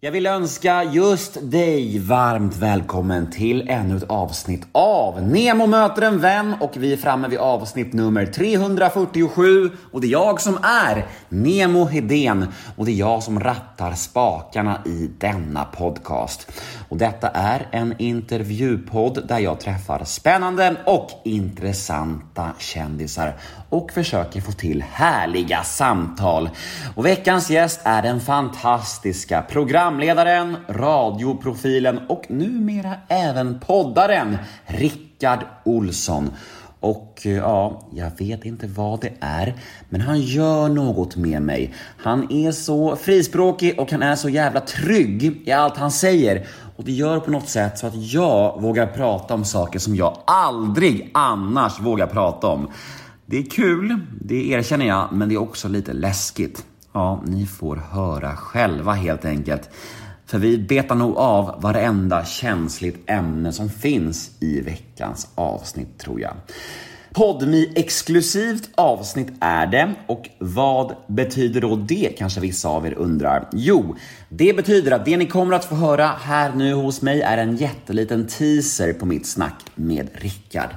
Jag vill önska just dig varmt välkommen till ännu ett avsnitt av Nemo möter en vän och vi är framme vid avsnitt nummer 347 och det är jag som är Nemo Hedén och det är jag som rattar spakarna i denna podcast. Och detta är en intervjupodd där jag träffar spännande och intressanta kändisar och försöker få till härliga samtal. Och veckans gäst är den fantastiska programledaren, radioprofilen och numera även poddaren Rickard Olsson. Och eh, ja, jag vet inte vad det är, men han gör något med mig. Han är så frispråkig och han är så jävla trygg i allt han säger. Och det gör på något sätt så att jag vågar prata om saker som jag aldrig annars vågar prata om. Det är kul, det erkänner jag, men det är också lite läskigt. Ja, ni får höra själva helt enkelt. För vi betar nog av varenda känsligt ämne som finns i veckans avsnitt tror jag. podmi exklusivt avsnitt är det och vad betyder då det kanske vissa av er undrar? Jo, det betyder att det ni kommer att få höra här nu hos mig är en jätteliten teaser på mitt snack med Rickard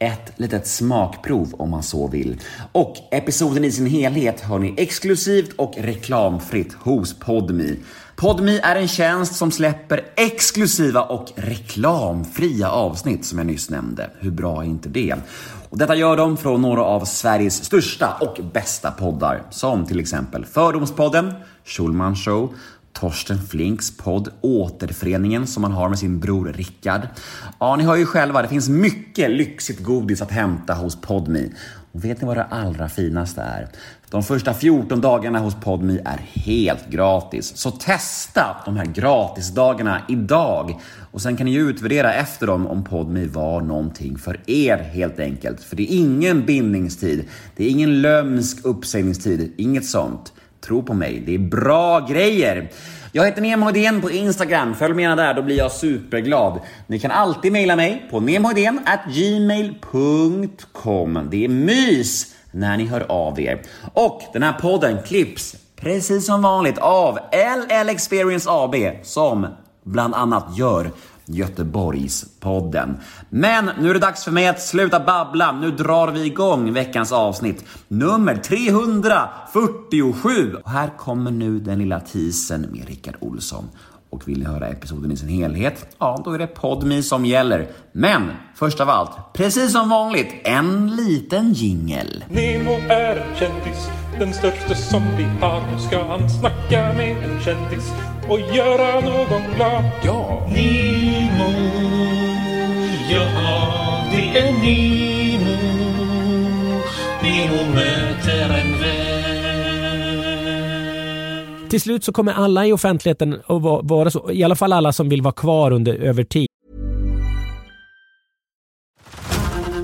ett litet smakprov om man så vill. Och episoden i sin helhet hör ni exklusivt och reklamfritt hos Podmi. Podmi är en tjänst som släpper exklusiva och reklamfria avsnitt som jag nyss nämnde. Hur bra är inte det? Och detta gör de från några av Sveriges största och bästa poddar som till exempel Fördomspodden, Schulman Show, Torsten Flinks podd Återföreningen som han har med sin bror Rickard. Ja, ni hör ju själva, det finns mycket lyxigt godis att hämta hos Podmi. Och vet ni vad det allra finaste är? De första 14 dagarna hos Podmi är helt gratis. Så testa de här gratisdagarna idag. Och sen kan ni ju utvärdera efter dem om Podmi var någonting för er helt enkelt. För det är ingen bindningstid. Det är ingen lömsk uppsägningstid. Inget sånt. Tro på mig, det är bra grejer. Jag heter Nemo Hedén på Instagram. Följ med där, då blir jag superglad. Ni kan alltid mejla mig på gmail.com. Det är mys när ni hör av er. Och den här podden klipps precis som vanligt av LL Experience AB som bland annat gör Göteborgspodden. Men nu är det dags för mig att sluta babbla. Nu drar vi igång veckans avsnitt. Nummer 347. Och här kommer nu den lilla teasern med Rickard Olsson. Och vill ni höra episoden i sin helhet? Ja, då är det Podmi som gäller. Men först av allt, precis som vanligt, en liten jingel. Nemo är en kändis, den största som vi har. Nu ska han snacka med en kändis och göra någon glad. Ja! Nemo, ja det är Nemo. Nemo möter en vän. Till slut så kommer alla i offentligheten att va- vara så, i alla fall alla som vill vara kvar under över tid.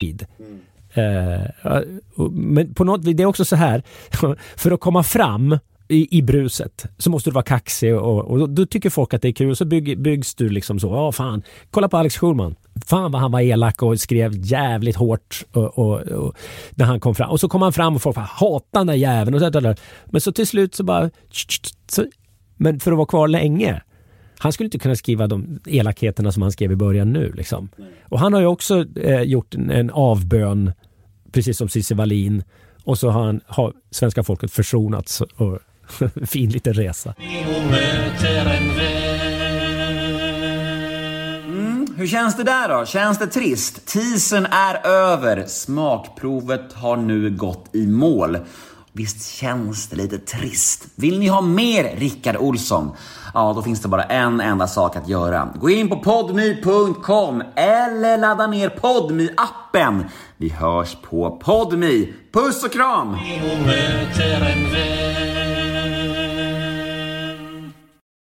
Tid. Eh, och- men på något det är också så här, för att komma fram i, i bruset så måste du vara kaxig och, och då, tycker folk att det är kul. Så bygg, byggs du liksom så, ja fan, kolla på Alex Schulman. Fan vad han var elak och skrev jävligt hårt och, och, och, när han kom fram. Och så kom han fram och folk bara, hata den där jäveln. Och så där, där. Men så till slut så bara, så, men för att vara kvar länge. Han skulle inte kunna skriva de elakheterna som han skrev i början nu. Liksom. Och han har ju också eh, gjort en, en avbön, precis som Cissi Wallin. Och så har, han, har svenska folket försonats och fin liten resa. Mm, hur känns det där då? Känns det trist? Teasern är över. Smakprovet har nu gått i mål. Visst känns det lite trist? Vill ni ha mer Rickard Olsson? Ja, då finns det bara en enda sak att göra. Gå in på podmy.com eller ladda ner podmy-appen. Vi hörs på Podmy! Puss och kram!